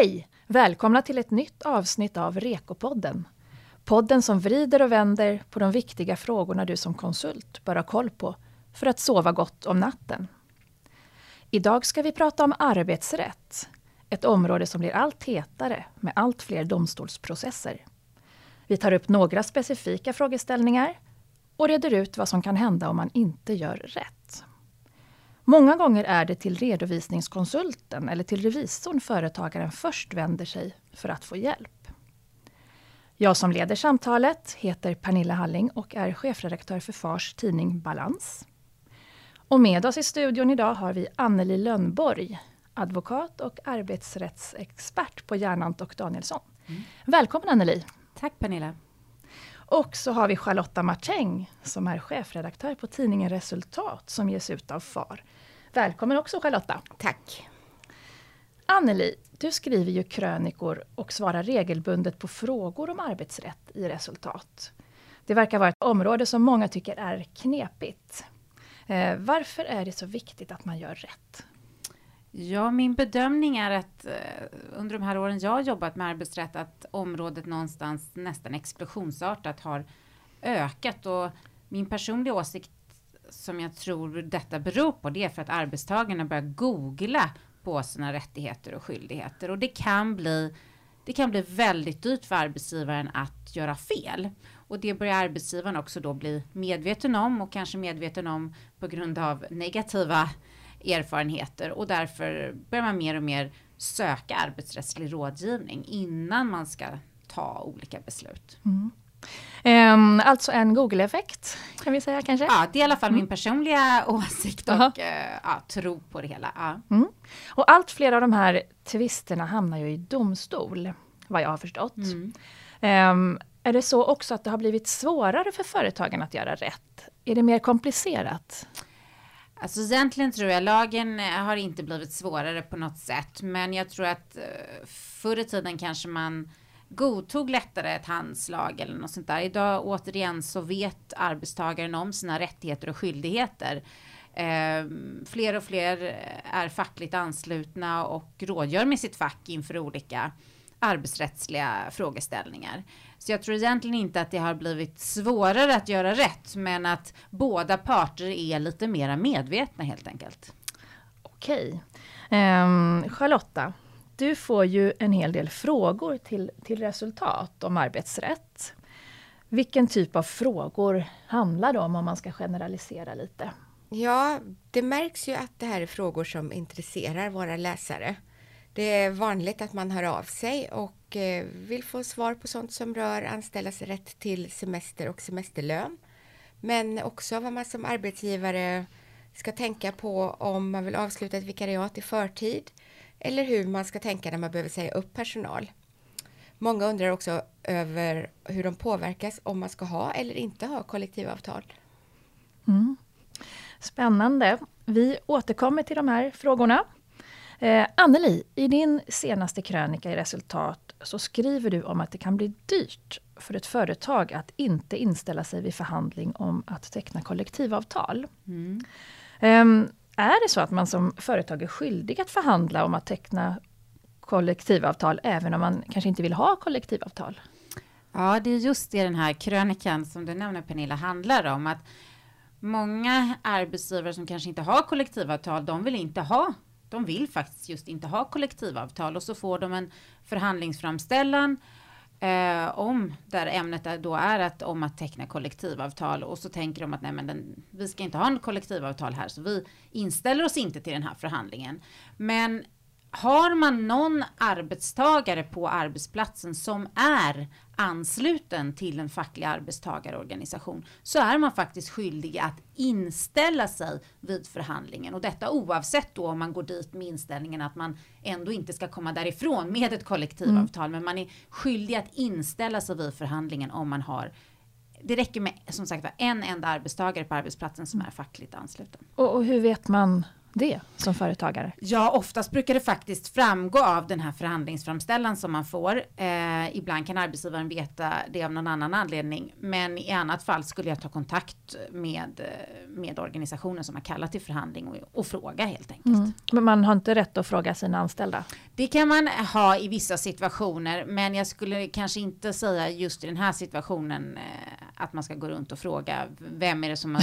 Hej! Välkomna till ett nytt avsnitt av Rekopodden. Podden som vrider och vänder på de viktiga frågorna du som konsult bör ha koll på för att sova gott om natten. Idag ska vi prata om arbetsrätt. Ett område som blir allt hetare med allt fler domstolsprocesser. Vi tar upp några specifika frågeställningar och reder ut vad som kan hända om man inte gör rätt. Många gånger är det till redovisningskonsulten eller till revisorn företagaren först vänder sig för att få hjälp. Jag som leder samtalet heter Pernilla Halling och är chefredaktör för Fars tidning Balans. Och med oss i studion idag har vi Anneli Lönnborg, advokat och arbetsrättsexpert på Järnant och Danielsson. Mm. Välkommen Anneli! Tack Pernilla! Och så har vi Charlotta Martäng som är chefredaktör på tidningen Resultat som ges ut av FAR. Välkommen också Charlotta! Tack! Anneli, du skriver ju krönikor och svarar regelbundet på frågor om arbetsrätt i Resultat. Det verkar vara ett område som många tycker är knepigt. Eh, varför är det så viktigt att man gör rätt? Ja, min bedömning är att eh, under de här åren jag har jobbat med arbetsrätt att området någonstans nästan explosionsartat har ökat. Och min personliga åsikt som jag tror detta beror på det är för att arbetstagarna börjar googla på sina rättigheter och skyldigheter. Och det kan bli det kan bli väldigt dyrt för arbetsgivaren att göra fel. Och det börjar arbetsgivaren också då bli medveten om och kanske medveten om på grund av negativa erfarenheter och därför börjar man mer och mer söka arbetsrättslig rådgivning innan man ska ta olika beslut. Mm. Um, alltså en Google-effekt kan vi säga kanske? Ja, det är i alla fall mm. min personliga åsikt och uh, ja, tro på det hela. Ja. Mm. Och allt fler av de här tvisterna hamnar ju i domstol, vad jag har förstått. Mm. Um, är det så också att det har blivit svårare för företagen att göra rätt? Är det mer komplicerat? Alltså egentligen tror jag lagen eh, har inte blivit svårare på något sätt, men jag tror att eh, förr i tiden kanske man godtog lättare ett handslag eller något sånt där. Idag återigen så vet arbetstagaren om sina rättigheter och skyldigheter. Eh, fler och fler eh, är fackligt anslutna och rådgör med sitt fack inför olika arbetsrättsliga frågeställningar. Så jag tror egentligen inte att det har blivit svårare att göra rätt, men att båda parter är lite mera medvetna helt enkelt. Okej. Um, Charlotta, du får ju en hel del frågor till, till resultat om arbetsrätt. Vilken typ av frågor handlar det om, om man ska generalisera lite? Ja, det märks ju att det här är frågor som intresserar våra läsare. Det är vanligt att man hör av sig och eh, vill få svar på sånt som rör anställdas rätt till semester och semesterlön. Men också vad man som arbetsgivare ska tänka på om man vill avsluta ett vikariat i förtid eller hur man ska tänka när man behöver säga upp personal. Många undrar också över hur de påverkas om man ska ha eller inte ha kollektivavtal. Mm. Spännande. Vi återkommer till de här frågorna. Eh, Anneli, i din senaste krönika i Resultat så skriver du om att det kan bli dyrt för ett företag att inte inställa sig vid förhandling om att teckna kollektivavtal. Mm. Um, är det så att man som företag är skyldig att förhandla om att teckna kollektivavtal även om man kanske inte vill ha kollektivavtal? Ja, det är just det den här krönikan som du nämner Pernilla handlar om. Att många arbetsgivare som kanske inte har kollektivavtal, de vill inte ha de vill faktiskt just inte ha kollektivavtal och så får de en förhandlingsframställan eh, om där ämnet då är att om att teckna kollektivavtal och så tänker de att nej men den, vi ska inte ha en kollektivavtal här så vi inställer oss inte till den här förhandlingen. Men har man någon arbetstagare på arbetsplatsen som är ansluten till en facklig arbetstagarorganisation så är man faktiskt skyldig att inställa sig vid förhandlingen och detta oavsett då om man går dit med inställningen att man ändå inte ska komma därifrån med ett kollektivavtal mm. men man är skyldig att inställa sig vid förhandlingen om man har det räcker med som sagt en enda arbetstagare på arbetsplatsen som är fackligt ansluten. Och, och hur vet man det som företagare? Ja, oftast brukar det faktiskt framgå av den här förhandlingsframställan som man får. Eh, ibland kan arbetsgivaren veta det av någon annan anledning, men i annat fall skulle jag ta kontakt med, med organisationen som har kallat till förhandling och, och fråga helt enkelt. Mm. Men man har inte rätt att fråga sina anställda? Det kan man ha i vissa situationer, men jag skulle kanske inte säga just i den här situationen eh, att man ska gå runt och fråga vem är det som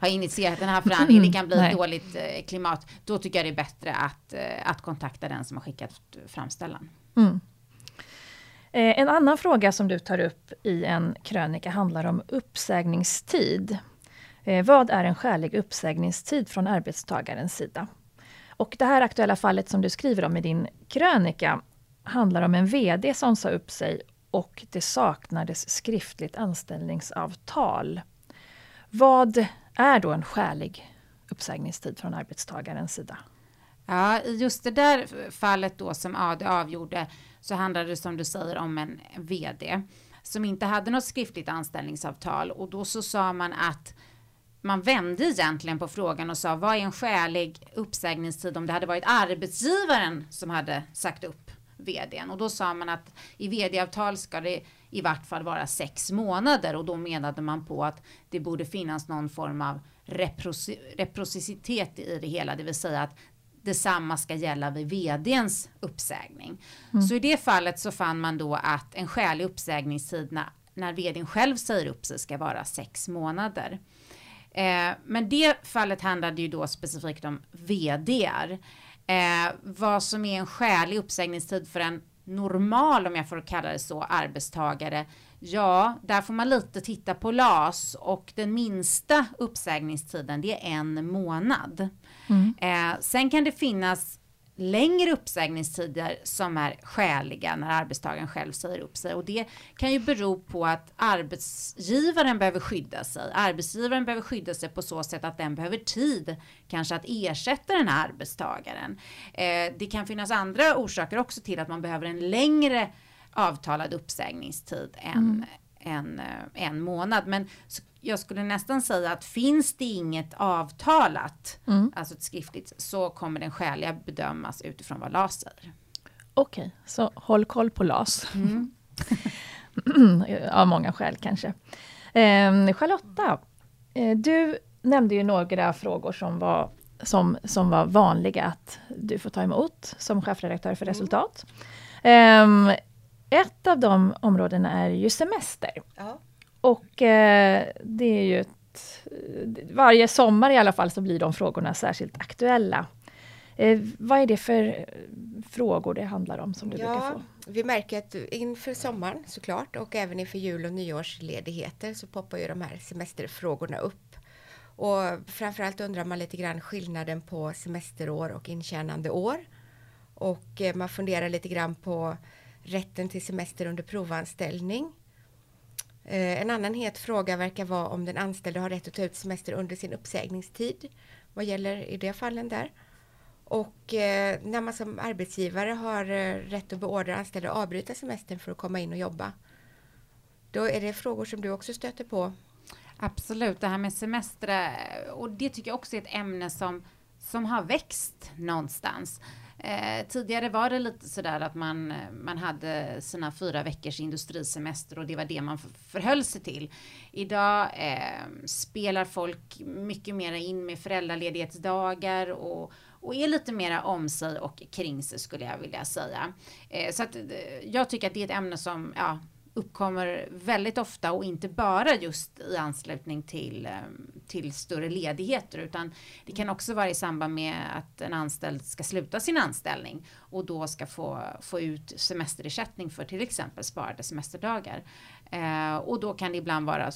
har, initierat den här förhandlingen. Det kan bli ett dåligt eh, klimat. Då tycker jag det är bättre att, eh, att kontakta den som har skickat framställan. Mm. En annan fråga som du tar upp i en krönika handlar om uppsägningstid. Vad är en skälig uppsägningstid från arbetstagarens sida? Och det här aktuella fallet som du skriver om i din krönika handlar om en VD som sa upp sig och det saknades skriftligt anställningsavtal. Vad är då en skälig uppsägningstid från arbetstagarens sida? Ja, i just det där fallet då som AD avgjorde så handlade det som du säger om en VD som inte hade något skriftligt anställningsavtal och då så sa man att man vände egentligen på frågan och sa vad är en skälig uppsägningstid om det hade varit arbetsgivaren som hade sagt upp vdn och då sa man att i vd-avtal ska det i vart fall vara sex månader och då menade man på att det borde finnas någon form av reprocicitet i det hela, det vill säga att detsamma ska gälla vid vdns uppsägning. Mm. Så i det fallet så fann man då att en skälig uppsägningstid när, när vdn själv säger upp sig ska vara sex månader. Eh, men det fallet handlade ju då specifikt om vdr. Eh, vad som är en skälig uppsägningstid för en normal, om jag får kalla det så, arbetstagare. Ja, där får man lite titta på LAS och den minsta uppsägningstiden det är en månad. Mm. Eh, sen kan det finnas längre uppsägningstider som är skäliga när arbetstagaren själv säger upp sig. Och det kan ju bero på att arbetsgivaren behöver skydda sig. Arbetsgivaren behöver skydda sig på så sätt att den behöver tid kanske att ersätta den här arbetstagaren. Eh, det kan finnas andra orsaker också till att man behöver en längre avtalad uppsägningstid än, mm en, eh, en månad. Men jag skulle nästan säga att finns det inget avtalat, mm. alltså ett skriftligt, så kommer den skäliga bedömas utifrån vad LAS säger. Okej, okay, så håll koll på LAS. Mm. Av många skäl kanske. Eh, Charlotta, eh, du nämnde ju några frågor som var, som, som var vanliga att du får ta emot som chefredaktör för mm. Resultat. Eh, ett av de områdena är ju semester. Ja. Och eh, det är ju ett, varje sommar i alla fall så blir de frågorna särskilt aktuella. Eh, vad är det för frågor det handlar om som du ja, brukar få? Vi märker att inför sommaren såklart och även inför jul och nyårsledigheter så poppar ju de här semesterfrågorna upp. Och framförallt undrar man lite grann skillnaden på semesterår och intjänande år. Och eh, man funderar lite grann på rätten till semester under provanställning eh, en annan het fråga verkar vara om den anställde har rätt att ta ut semester under sin uppsägningstid. Vad gäller i det fallen där? Och eh, när man som arbetsgivare har eh, rätt att beordra anställda att avbryta semestern för att komma in och jobba. Då är det frågor som du också stöter på. Absolut, det här med semester eh, och det tycker jag också är ett ämne som, som har växt någonstans. Eh, tidigare var det lite sådär att man, man hade sina fyra veckors industrisemester och det var det man förhöll sig till. Idag eh, spelar folk mycket mer in med föräldraledighetsdagar och, och är lite mera om sig och kring sig skulle jag vilja säga. Eh, så att, eh, jag tycker att det är ett ämne som ja, uppkommer väldigt ofta och inte bara just i anslutning till, ehm, till större ledigheter utan det kan också vara i samband med att en anställd ska sluta sin anställning och då ska få, få ut semesterersättning för till exempel sparade semesterdagar. Eh, och då kan det ibland vara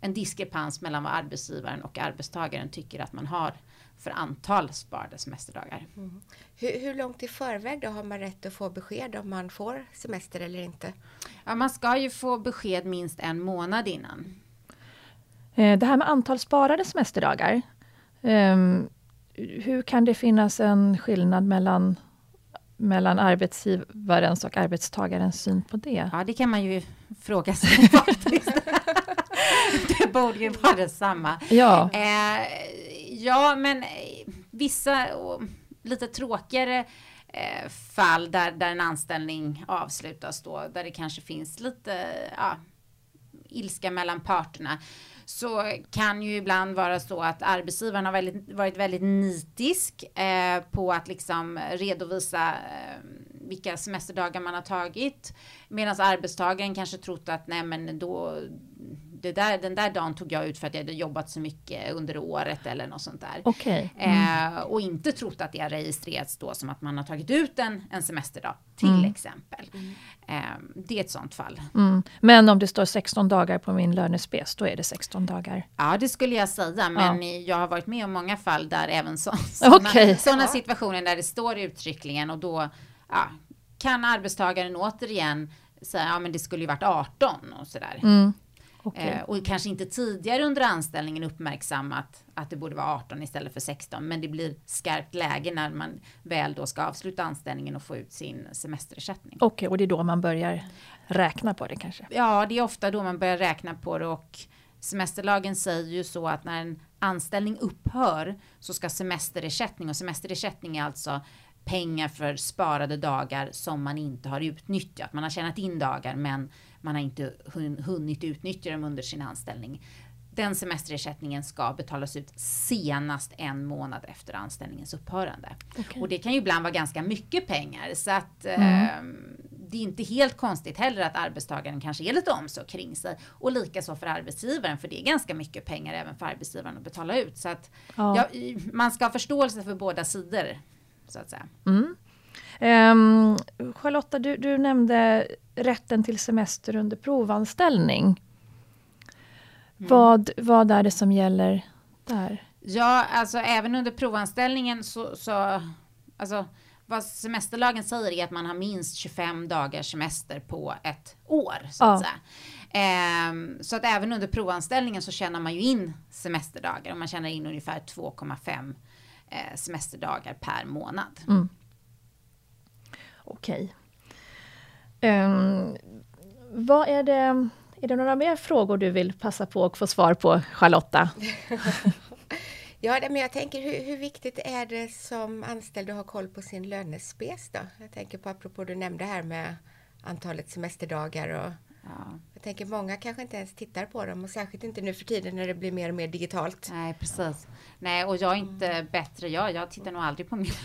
en diskrepans mellan vad arbetsgivaren och arbetstagaren tycker att man har för antal sparade semesterdagar. Mm. Hur, hur, långt i förväg då har man rätt att få besked om man får semester eller inte? Ja, man ska ju få besked minst en månad innan. Eh, det här med antal sparade semesterdagar. Um, hur kan det finnas en skillnad mellan, mellan arbetsgivarens och arbetstagarens syn på det? Ja, det kan man ju fråga sig faktiskt. det borde ju vara detsamma. Ja. Eh, Ja, men eh, vissa och, lite tråkigare eh, fall där, där en anställning avslutas då, där det kanske finns lite ja, ilska mellan parterna så kan ju ibland vara så att arbetsgivaren har väldigt, varit väldigt nitisk eh, på att liksom redovisa eh, vilka semesterdagar man har tagit. Medan arbetstagaren kanske trott att nej men då det där, den där dagen tog jag ut för att jag hade jobbat så mycket under året eller något sånt där. Okay. Mm. Eh, och inte trott att det har registrerats då som att man har tagit ut en, en semesterdag till mm. exempel. Eh, det är ett sånt fall. Mm. Men om det står 16 dagar på min lönespec, då är det 16 dagar? Ja, det skulle jag säga. Men ja. jag har varit med om många fall där även så, sådana, okay. sådana situationer där det står uttryckligen och då ja, kan arbetstagaren återigen säga, ja men det skulle ju varit 18 och sådär. Mm. Okay. Eh, och kanske inte tidigare under anställningen uppmärksammat att det borde vara 18 istället för 16. Men det blir skarpt läge när man väl då ska avsluta anställningen och få ut sin semesterersättning. Okej, okay, och det är då man börjar räkna på det kanske? Ja, det är ofta då man börjar räkna på det och semesterlagen säger ju så att när en anställning upphör så ska semesterersättning och semesterersättning är alltså pengar för sparade dagar som man inte har utnyttjat. Man har tjänat in dagar men man har inte hunnit utnyttja dem under sin anställning. Den semesterersättningen ska betalas ut senast en månad efter anställningens upphörande. Okay. Och det kan ju ibland vara ganska mycket pengar så att mm. eh, det är inte helt konstigt heller att arbetstagaren kanske är lite omsorg kring sig och likaså för arbetsgivaren för det är ganska mycket pengar även för arbetsgivaren att betala ut så att ja. Ja, man ska ha förståelse för båda sidor så att säga. Mm. Um, Charlotta, du, du, nämnde rätten till semester under provanställning. Mm. Vad, vad är det som gäller där? Ja, alltså även under provanställningen så, så alltså vad semesterlagen säger är att man har minst 25 dagars semester på ett år. Så att, ja. Um, så att även under provanställningen så tjänar man ju in semesterdagar och man tjänar in ungefär 2,5 eh, semesterdagar per månad. Mm. Okej. Um, vad är det, är det några mer frågor du vill passa på att få svar på, Charlotta? ja, men jag tänker hur, hur, viktigt är det som anställd att ha koll på sin lönespec då? Jag tänker på apropå du nämnde här med antalet semesterdagar och Ja. Jag tänker många kanske inte ens tittar på dem och särskilt inte nu för tiden när det blir mer och mer digitalt. Nej, precis. Nej, och jag är inte mm. bättre jag. Jag tittar nog aldrig på min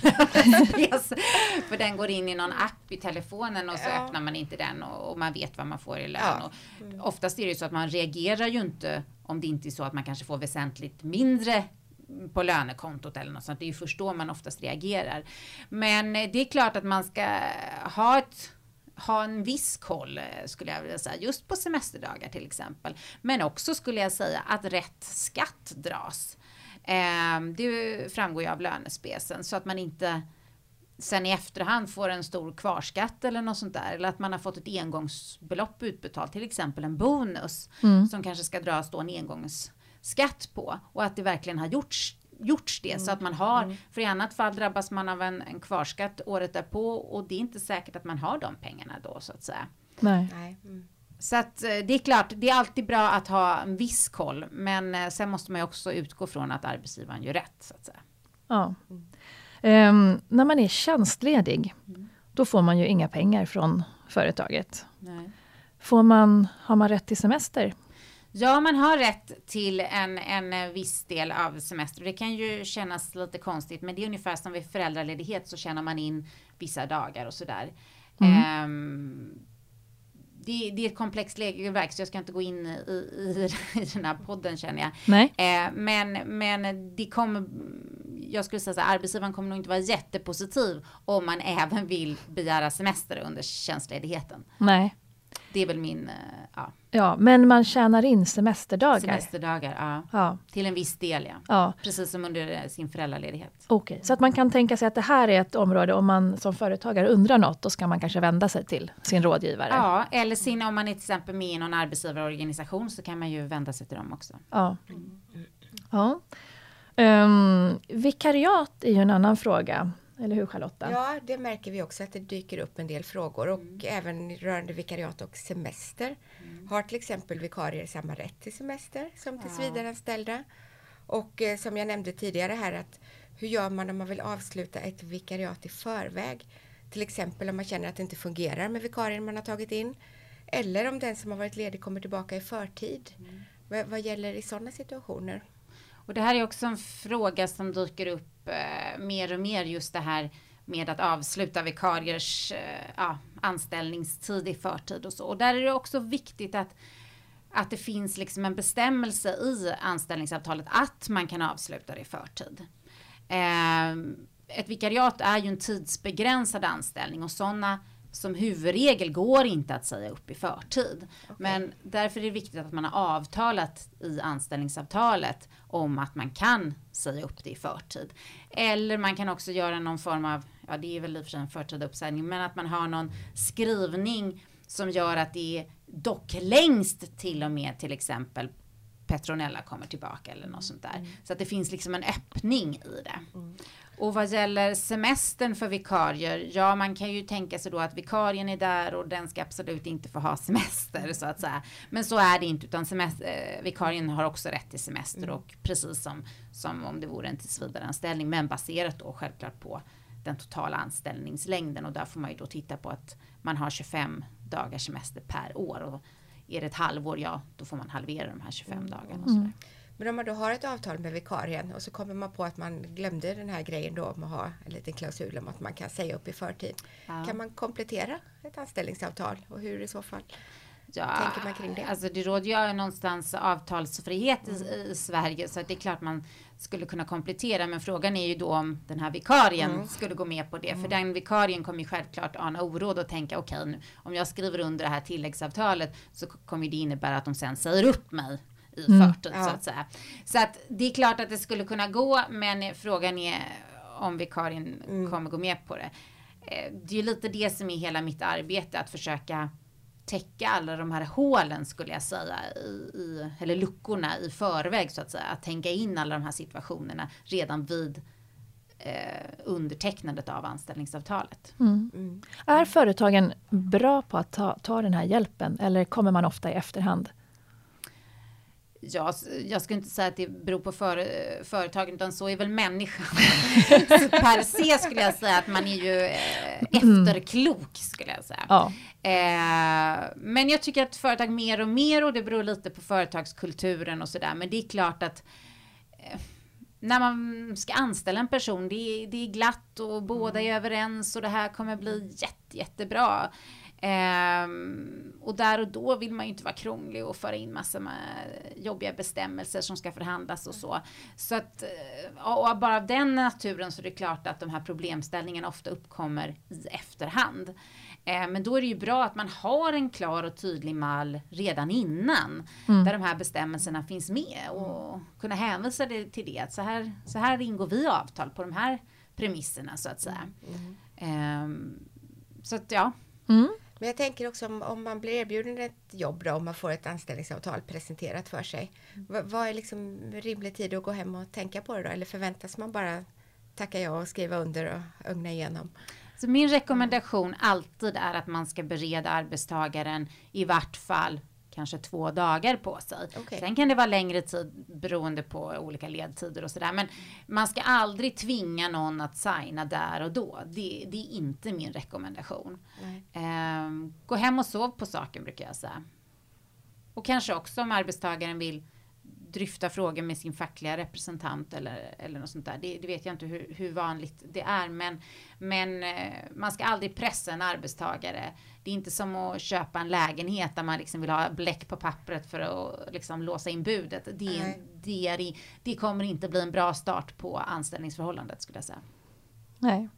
För den går in i någon app i telefonen och så ja. öppnar man inte den och, och, man vet vad man får i lön. Ja. Mm. oftast är det ju så att man reagerar ju inte om det inte är så att man kanske får väsentligt mindre på lönekontot eller något sånt. Det är ju först då man oftast reagerar. Men det är klart att man ska ha ett ha en viss koll eh, skulle jag vilja säga, just på semesterdagar till exempel. Men också skulle jag säga att rätt skatt dras. Eh, det framgår ju av lönespecen så att man inte sen i efterhand får en stor kvarskatt eller något sånt där. Eller att man har fått ett engångsbelopp utbetalt, till exempel en bonus mm. som kanske ska dras då en engångsskatt på och att det verkligen har gjorts gjorts det mm. så att man har, mm. för i annat fall drabbas man av en, en kvarskatt året därpå och det är inte säkert att man har de pengarna då så att säga. Nej. Mm. Så att eh, det är klart, det är alltid bra att ha en viss koll, men eh, sen måste man ju också utgå från att arbetsgivaren gör rätt så att säga. Ja. Um, när man är tjänstledig, mm. då får man ju inga pengar från företaget. Nej. Får man, har man rätt till semester? Ja, man har rätt till en, en viss del av semester. Det kan ju kännas lite konstigt, men det är ungefär som vid föräldraledighet så tjänar man in vissa dagar och sådär. Mm. Um, det, det, är ett komplext regelverk så jag ska inte gå in i, i, i den här podden känner jag. Nej. Eh, men, men det kommer, jag skulle säga så här, arbetsgivaren kommer nog inte vara jättepositiv om man även vill begära semester under tjänstledigheten. Nej. Det är väl min, eh, ja. Ja, men man tjänar in semesterdagar. Semesterdagar, ja. ja. Till en viss del, ja. ja. Precis som under eh, sin föräldraledighet. Okej, okay. så att man kan tänka sig att det här är ett område, om man som företagare undrar något, då ska man kanske vända sig till sin rådgivare. Ja, eller sin, om man är till exempel med i någon arbetsgivarorganisation, så kan man ju vända sig till dem också. Ja. Ja. Um, vikariat är ju en annan fråga. Eller hur Charlotta? Ja, det märker vi också att det dyker upp en del frågor och mm. även rörande vikariat och semester. Mm. Har till exempel vikarier samma rätt till semester som tillsvidareanställda? Och eh, som jag nämnde tidigare här att hur gör man om man vill avsluta ett vikariat i förväg? Till exempel om man känner att det inte fungerar med vikarien man har tagit in. Eller om den som har varit ledig kommer tillbaka i förtid. Mm. Vad, vad gäller i sådana situationer? Och det här är också en fråga som dyker upp eh, mer och mer just det här med att avsluta vikariers eh, ja, anställningstid i förtid och så. Och där är det också viktigt att att det finns liksom en bestämmelse i anställningsavtalet att man kan avsluta det i förtid. Eh, ett vikariat är ju en tidsbegränsad anställning och sådana som huvudregel går inte att säga upp i förtid. Okay. Men därför är det viktigt att man har avtalat i anställningsavtalet om att man kan säga upp det i förtid. Eller man kan också göra någon form av, ja det är väl i och för sig en förtida uppsägning, men att man har någon skrivning som gör att det är dock längst till och med till exempel Petronella kommer tillbaka eller något sånt där. Mm. Så att det finns liksom en öppning i det. Mm. Och vad gäller semestern för vikarier, ja man kan ju tänka sig då att vikarien är där och den ska absolut inte få ha semester så att säga. Men så är det inte utan semester, eh, vikarien har också rätt till semester mm. och precis som, som om det vore en tillsvidareanställning men baserat då självklart på den totala anställningslängden och där får man ju då titta på att man har 25 dagars semester per år och är det ett halvår, ja då får man halvera de här 25 mm. dagarna. Och mm. Men om man då har ett avtal med vikarien och så kommer man på att man glömde den här grejen då om att ha en liten klausul om att man kan säga upp i förtid. Ja. Kan man komplettera ett anställningsavtal och hur i så fall? Ja, tänker man kring det? Alltså det råder ju någonstans avtalsfrihet mm. i, i, Sverige så det är klart man skulle kunna komplettera. Men frågan är ju då om den här vikarien mm. skulle gå med på det. Mm. För den vikarien kommer ju självklart ana oråd och tänka okej, okay, om jag skriver under det här tilläggsavtalet så kommer det innebära att de sen säger upp mig i mm. förtid ja. så att säga. Så att det är klart att det skulle kunna gå, men frågan är om vikarien mm. kommer gå med på det. Eh, det är ju lite det som är hela mitt arbete, att försöka täcka alla de här hålen skulle jag säga, i, i, eller luckorna i förväg så att säga. Att tänka in alla de här situationerna redan vid eh, undertecknandet av anställningsavtalet. Mm. Mm. Är företagen bra på att ta, ta den här hjälpen eller kommer man ofta i efterhand? Ja, jag skulle inte säga att det beror på för, företagen, utan så är väl människan. per se skulle jag säga att man är ju eh, efterklok, skulle jag säga. Ja. Eh, men jag tycker att företag mer och mer, och det beror lite på företagskulturen och sådär, men det är klart att eh, när man ska anställa en person, det är, det är glatt och båda är mm. överens och det här kommer bli jätte, jättebra. Um, och där och då vill man ju inte vara krånglig och föra in massa med jobbiga bestämmelser som ska förhandlas och så. Så att, eh, och bara av den naturen så är det klart att de här problemställningarna ofta uppkommer i efterhand. Uh, men då är det ju bra att man har en klar och tydlig mall redan innan. Mm. Där de här bestämmelserna finns med och kunna hänvisa det till det. Att så här, så här ingår vi avtal på de här premisserna så att säga. Mm. Um, så att ja. Mm. Men jag tänker också om, om, man blir erbjuden ett jobb då, om man får ett anställningsavtal presenterat för sig. Mm. Vad är liksom rimlig tid att gå hem och tänka på det då? Eller förväntas man bara tacka ja och skriva under och ögna igenom? Så min rekommendation alltid är att man ska bereda arbetstagaren i vart fall kanske två dagar på sig. Okay. Sen kan det vara längre tid beroende på olika ledtider och sådär. Men man ska aldrig tvinga någon att signa där och då. Det, det är inte min rekommendation. Um, gå hem och sov på saken brukar jag säga. Och kanske också om arbetstagaren vill dryfta frågor med sin fackliga representant eller, eller något sånt där. Det, det vet jag inte hur, hur, vanligt det är, men, men eh, man ska aldrig pressa en arbetstagare. Det är inte som att köpa en lägenhet där man liksom vill ha bläck på pappret för att liksom låsa in budet. Det, det, är, det kommer inte bli en bra start på anställningsförhållandet skulle jag säga. Nej.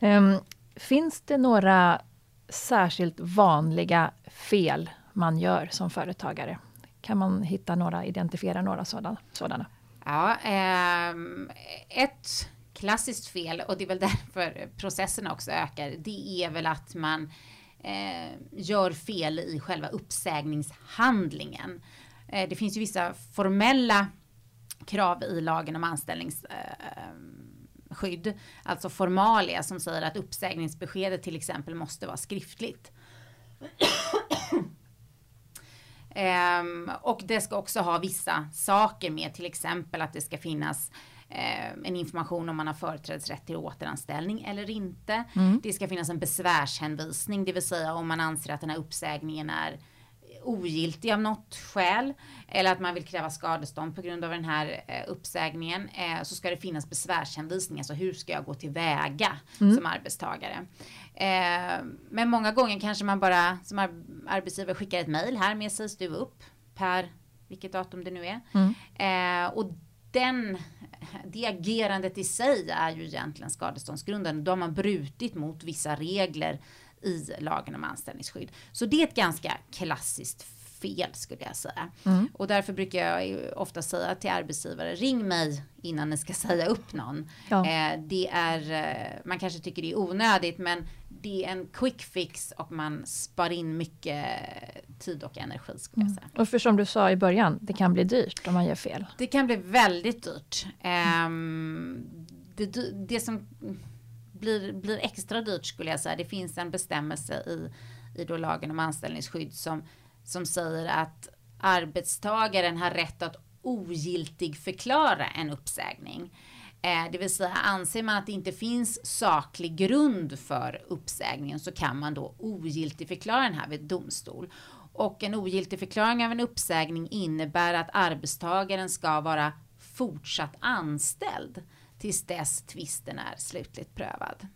Um, finns det några särskilt vanliga fel man gör som företagare? Kan man hitta några, identifiera några sådana? sådana? Ja, eh, ett klassiskt fel och det är väl därför processerna också ökar. Det är väl att man eh, gör fel i själva uppsägningshandlingen. Eh, det finns ju vissa formella krav i lagen om anställningsskydd, eh, alltså formalia som säger att uppsägningsbeskedet till exempel måste vara skriftligt. Ehm, och det ska också ha vissa saker med, till exempel att det ska finnas eh, en information om man har företrädesrätt till återanställning eller inte. Mm. Det ska finnas en besvärshänvisning, det vill säga om man anser att den här uppsägningen är ogiltig av något skäl eller att man vill kräva skadestånd på grund av den här eh, uppsägningen eh, så ska det finnas besvärshänvisning, alltså hur ska jag gå tillväga Mm. som arbetstagare. Eh, men många gånger kanske man bara som ar- arbetsgivare skickar ett mejl här med sägs du upp per vilket datum det nu är. Mm. Eh, och den, det agerandet i sig är ju egentligen skadeståndsgrundande. Då har man brutit mot vissa regler i lagen om anställningsskydd. Så det är ett ganska klassiskt fel skulle jag säga. Mm. Och därför brukar jag ofta säga till arbetsgivare, ring mig innan ni ska säga upp någon. Ja. Eh, det är, eh, man kanske tycker det är onödigt men det är en quick fix och man spar in mycket tid och energi skulle säga. Och för som du sa i början, det kan bli dyrt om man gör fel. Det kan bli väldigt dyrt. Ehm, det, det som blir, blir extra dyrt skulle jag säga, det finns en bestämmelse i, i då lagen om anställningsskydd som, som säger att arbetstagaren har rätt att ogiltig förklara en uppsägning. Eh, det vill säga anser man att det inte finns saklig grund för uppsägningen så kan man då ogiltig förklara den här vid domstol. Och en ogiltig förklaring av en uppsägning innebär att arbetstagaren ska vara fortsatt anställd tills dess tvisten är slutligt prövad.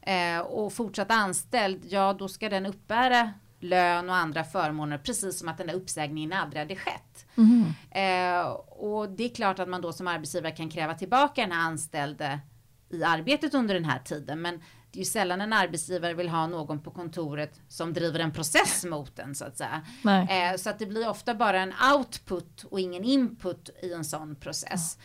Eh, och fortsatt anställd, ja då ska den uppbära lön och andra förmåner precis som att den där uppsägningen aldrig hade skett. Eh, och det är klart att man då som arbetsgivare kan kräva tillbaka den här anställde i arbetet under den här tiden. Men det är ju sällan en arbetsgivare vill ha någon på kontoret som driver en process mot en så att säga. Eh, så att det blir ofta bara en output och ingen input i en sån process.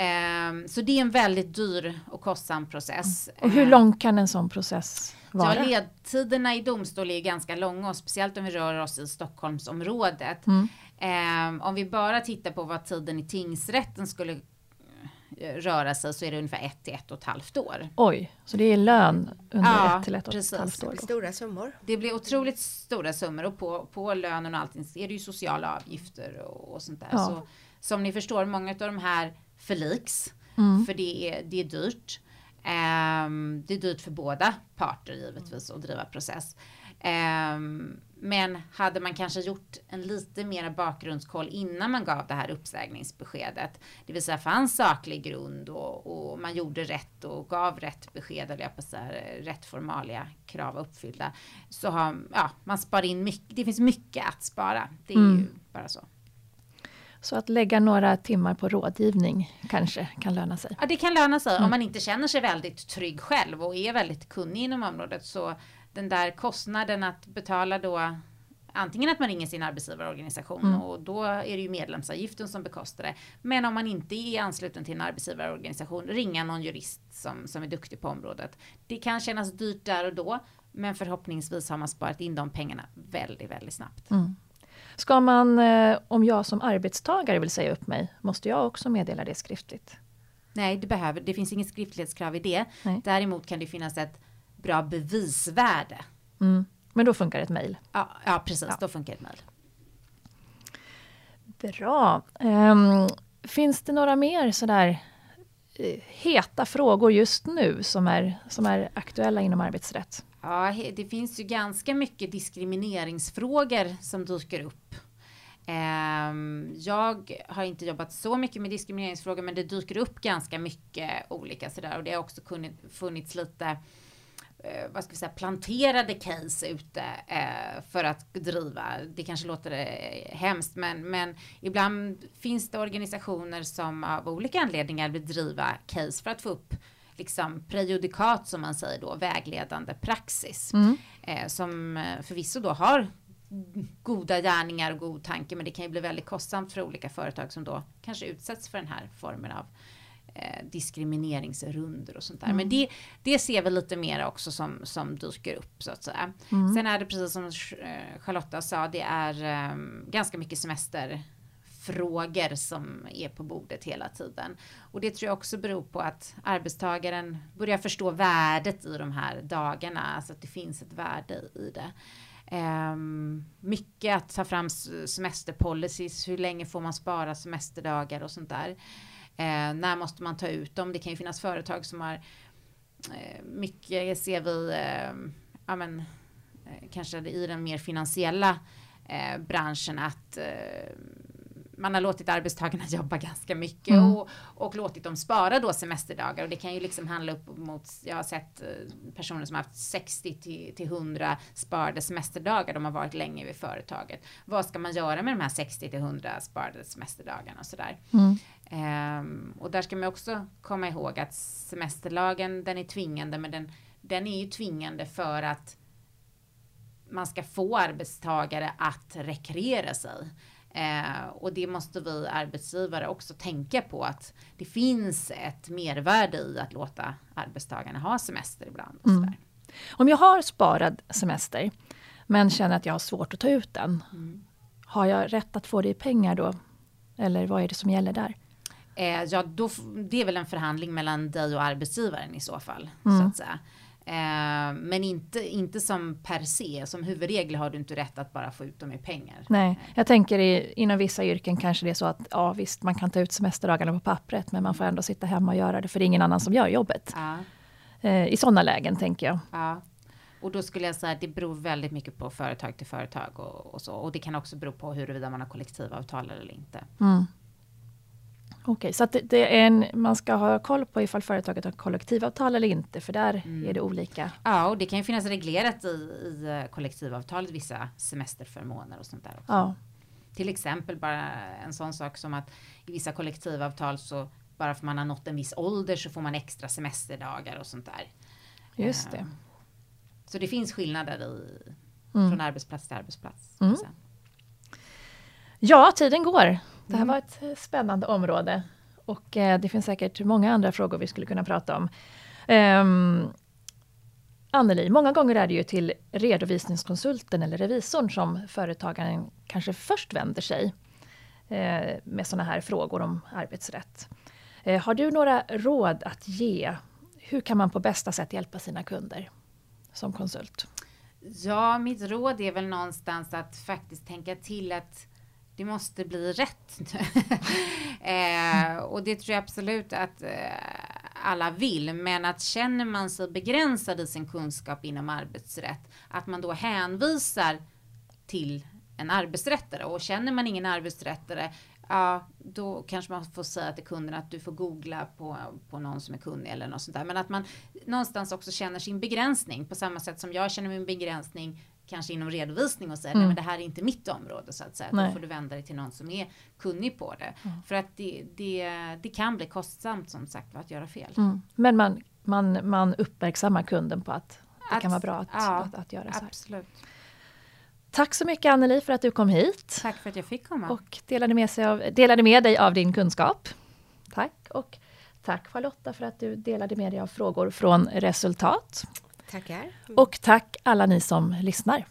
Eh, så det är en väldigt dyr och kostsam process. Och hur Eh, lång kan en sån process Ja, vara? ledtiderna i domstol är ganska långa och speciellt om vi rör oss i Stockholmsområdet. Mm. Eh, om vi bara tittar på vad tiden i tingsrätten skulle eh, röra sig så är det ungefär ett till ett och ett halvt år. Oj, så det är lön under Ja, ett till ett och ett precis. halvt år? Då. Stora summor. Det blir otroligt stora summor och på, på lönen och allting är det ju sociala avgifter och, och sånt där. Ja. Så som ni förstår, många av de här förliks, Mm. för det är, det är dyrt. Ehm, det är dyrt för båda parter givetvis att driva process. Ehm, men hade man kanske gjort en lite mera bakgrundskoll innan man gav det här uppsägningsbeskedet, det vill säga fanns saklig grund och, och man gjorde rätt och gav rätt besked, eller jag på så här, rätt formalia krav uppfyllda, så har ja, man spar in mycket. Det finns mycket att spara. Det är ju Mm. bara så. Så att lägga några timmar på rådgivning kanske kan löna sig. Ja, det kan löna sig Mm. om man inte känner sig väldigt trygg själv och är väldigt kunnig inom området. Så den där kostnaden att betala då antingen att man ringer sin arbetsgivarorganisation Mm. och då är det ju medlemsavgiften som bekostar det. Men om man inte är ansluten till en arbetsgivarorganisation, ringa någon jurist som, som är duktig på området. Det kan kännas dyrt där och då, men förhoppningsvis har man sparat in de pengarna väldigt, väldigt snabbt. Mm. Ska man, eh, om jag som arbetstagare vill säga upp mig, måste jag också meddela det skriftligt? Nej, det, behöver, det finns inget skriftlighetskrav i det. Nej. Däremot kan det finnas ett bra bevisvärde Mm. Men då funkar ett mejl. Ja, ja precis. Ja. Då funkar ett mejl. Bra. Ehm, finns det några mer sådär eh, heta frågor just nu som är, som är aktuella inom arbetsrätt? Ja, det finns ju ganska mycket diskrimineringsfrågor som dyker upp. Ehm, jag har inte jobbat så mycket med diskrimineringsfrågor, men det dyker upp ganska mycket olika sådär och det har också funnits lite eh, vad ska vi säga, planterade case ute eh, för att driva. Det kanske låter eh, hemskt, men, men ibland finns det organisationer som av olika anledningar vill driva case för att få upp liksom prejudikat som man säger då, vägledande praxis. Mm. Eh, som eh, förvisso då har goda gärningar och god tanke, men det kan ju bli väldigt kostsamt för olika företag som då kanske utsätts för den här formen av eh, diskrimineringsrunder och sånt där. Men det, det ser vi lite mer också som, som dyker upp så att säga. Mm. Sen är det precis som eh, Charlotta sa, det är eh, ganska mycket frågor som är på bordet hela tiden. Och det tror jag också beror på att arbetstagaren börjar förstå värdet i de här dagarna, alltså att det finns ett värde i det. Um, mycket att ta fram semesterpolicies, hur länge får man spara semesterdagar och sånt där. Uh, när måste man ta ut dem? Det kan ju finnas företag som har uh, mycket ser vi, uh, ja men eh, kanske i den mer finansiella eh, branschen att man har låtit arbetstagarna jobba ganska mycket mm. och, och låtit dem spara då semesterdagar och det kan ju liksom handla upp mot, jag har sett eh, personer som har haft 60 till, till 100 sparade semesterdagar, de har varit länge vid företaget. Vad ska man göra med de här 60 till 100 sparade semesterdagarna och sådär. Mm. Um, och där ska man också komma ihåg att semesterlagen, den är tvingande, men den, den är ju tvingande för att man ska få arbetstagare att rekreera sig. Eh, och det måste vi arbetsgivare också tänka på att det finns ett mervärde i att låta arbetstagarna ha semester ibland. Och mm. Om jag har sparad semester men känner att jag har svårt att ta ut den. Mm. Har jag rätt att få det i pengar då? Eller vad är det som gäller där? Eh, ja, då, det är väl en förhandling mellan dig och arbetsgivaren i så fall. Mm. Så att säga. Eh, men inte, inte som per se, som huvudregel har du inte rätt att bara få ut dem i pengar. Nej, jag tänker i, inom vissa yrken kanske det är så att ja visst, man kan ta ut semesterdagarna på pappret, men man får ändå sitta hemma och göra det, för det är ingen annan som gör jobbet. Ja. Eh, I sådana lägen tänker jag. Ja. Och då skulle jag säga att det beror väldigt mycket på företag till företag och, och så. Och det kan också bero på huruvida man har kollektivavtal eller inte. Mm. Okej, okay, så det, det, är en, man ska ha koll på ifall företaget har kollektivavtal eller inte, för där mm. är det olika. Ja, och det kan ju finnas reglerat i, i kollektivavtalet vissa semesterförmåner och sånt där också. Ja. Till exempel bara en sån sak som att i vissa kollektivavtal så bara för man har nått en viss ålder så får man extra semesterdagar och sånt där. Just det. Ehm, så det finns skillnader i, mm. från arbetsplats till arbetsplats. Mm. Ja, tiden går. Det här mm. var ett eh, spännande område och eh, det finns säkert många andra frågor vi skulle kunna prata om. Um, Anneli, många gånger är det ju till redovisningskonsulten eller revisorn som företagaren kanske först vänder sig eh, med sådana här frågor om arbetsrätt. Har du några råd att ge? Hur kan man på bästa sätt hjälpa sina kunder som konsult? Ja, mitt råd är väl någonstans att faktiskt tänka till att det måste bli rätt. eh, och det tror jag absolut att eh, alla vill, men att känner man sig begränsad i sin kunskap inom arbetsrätt, att man då hänvisar till en arbetsrättare och känner man ingen arbetsrättare, ja, då kanske man får säga till kunden att du får googla på, på någon som är kunnig eller något sånt där. Men att man någonstans också känner sin begränsning på samma sätt som jag känner min begränsning kanske inom redovisning och säger mm. nej men det här är inte mitt område så att säga. Nej. Då får du vända dig till någon som är kunnig på det. Mm. För att det, det, det kan bli kostsamt som sagt att göra fel. Mm. Men man, man, man uppmärksammar kunden på att det att, kan vara bra att, ja, att, att, göra så här. Absolut. Tack så mycket Anneli för att du kom hit. Tack för att jag fick komma. Och delade med, sig av, delade med dig av din kunskap. Tack. Och tack Charlotta för att du delade med dig av frågor från resultat. Tackar. Och tack alla ni som lyssnar.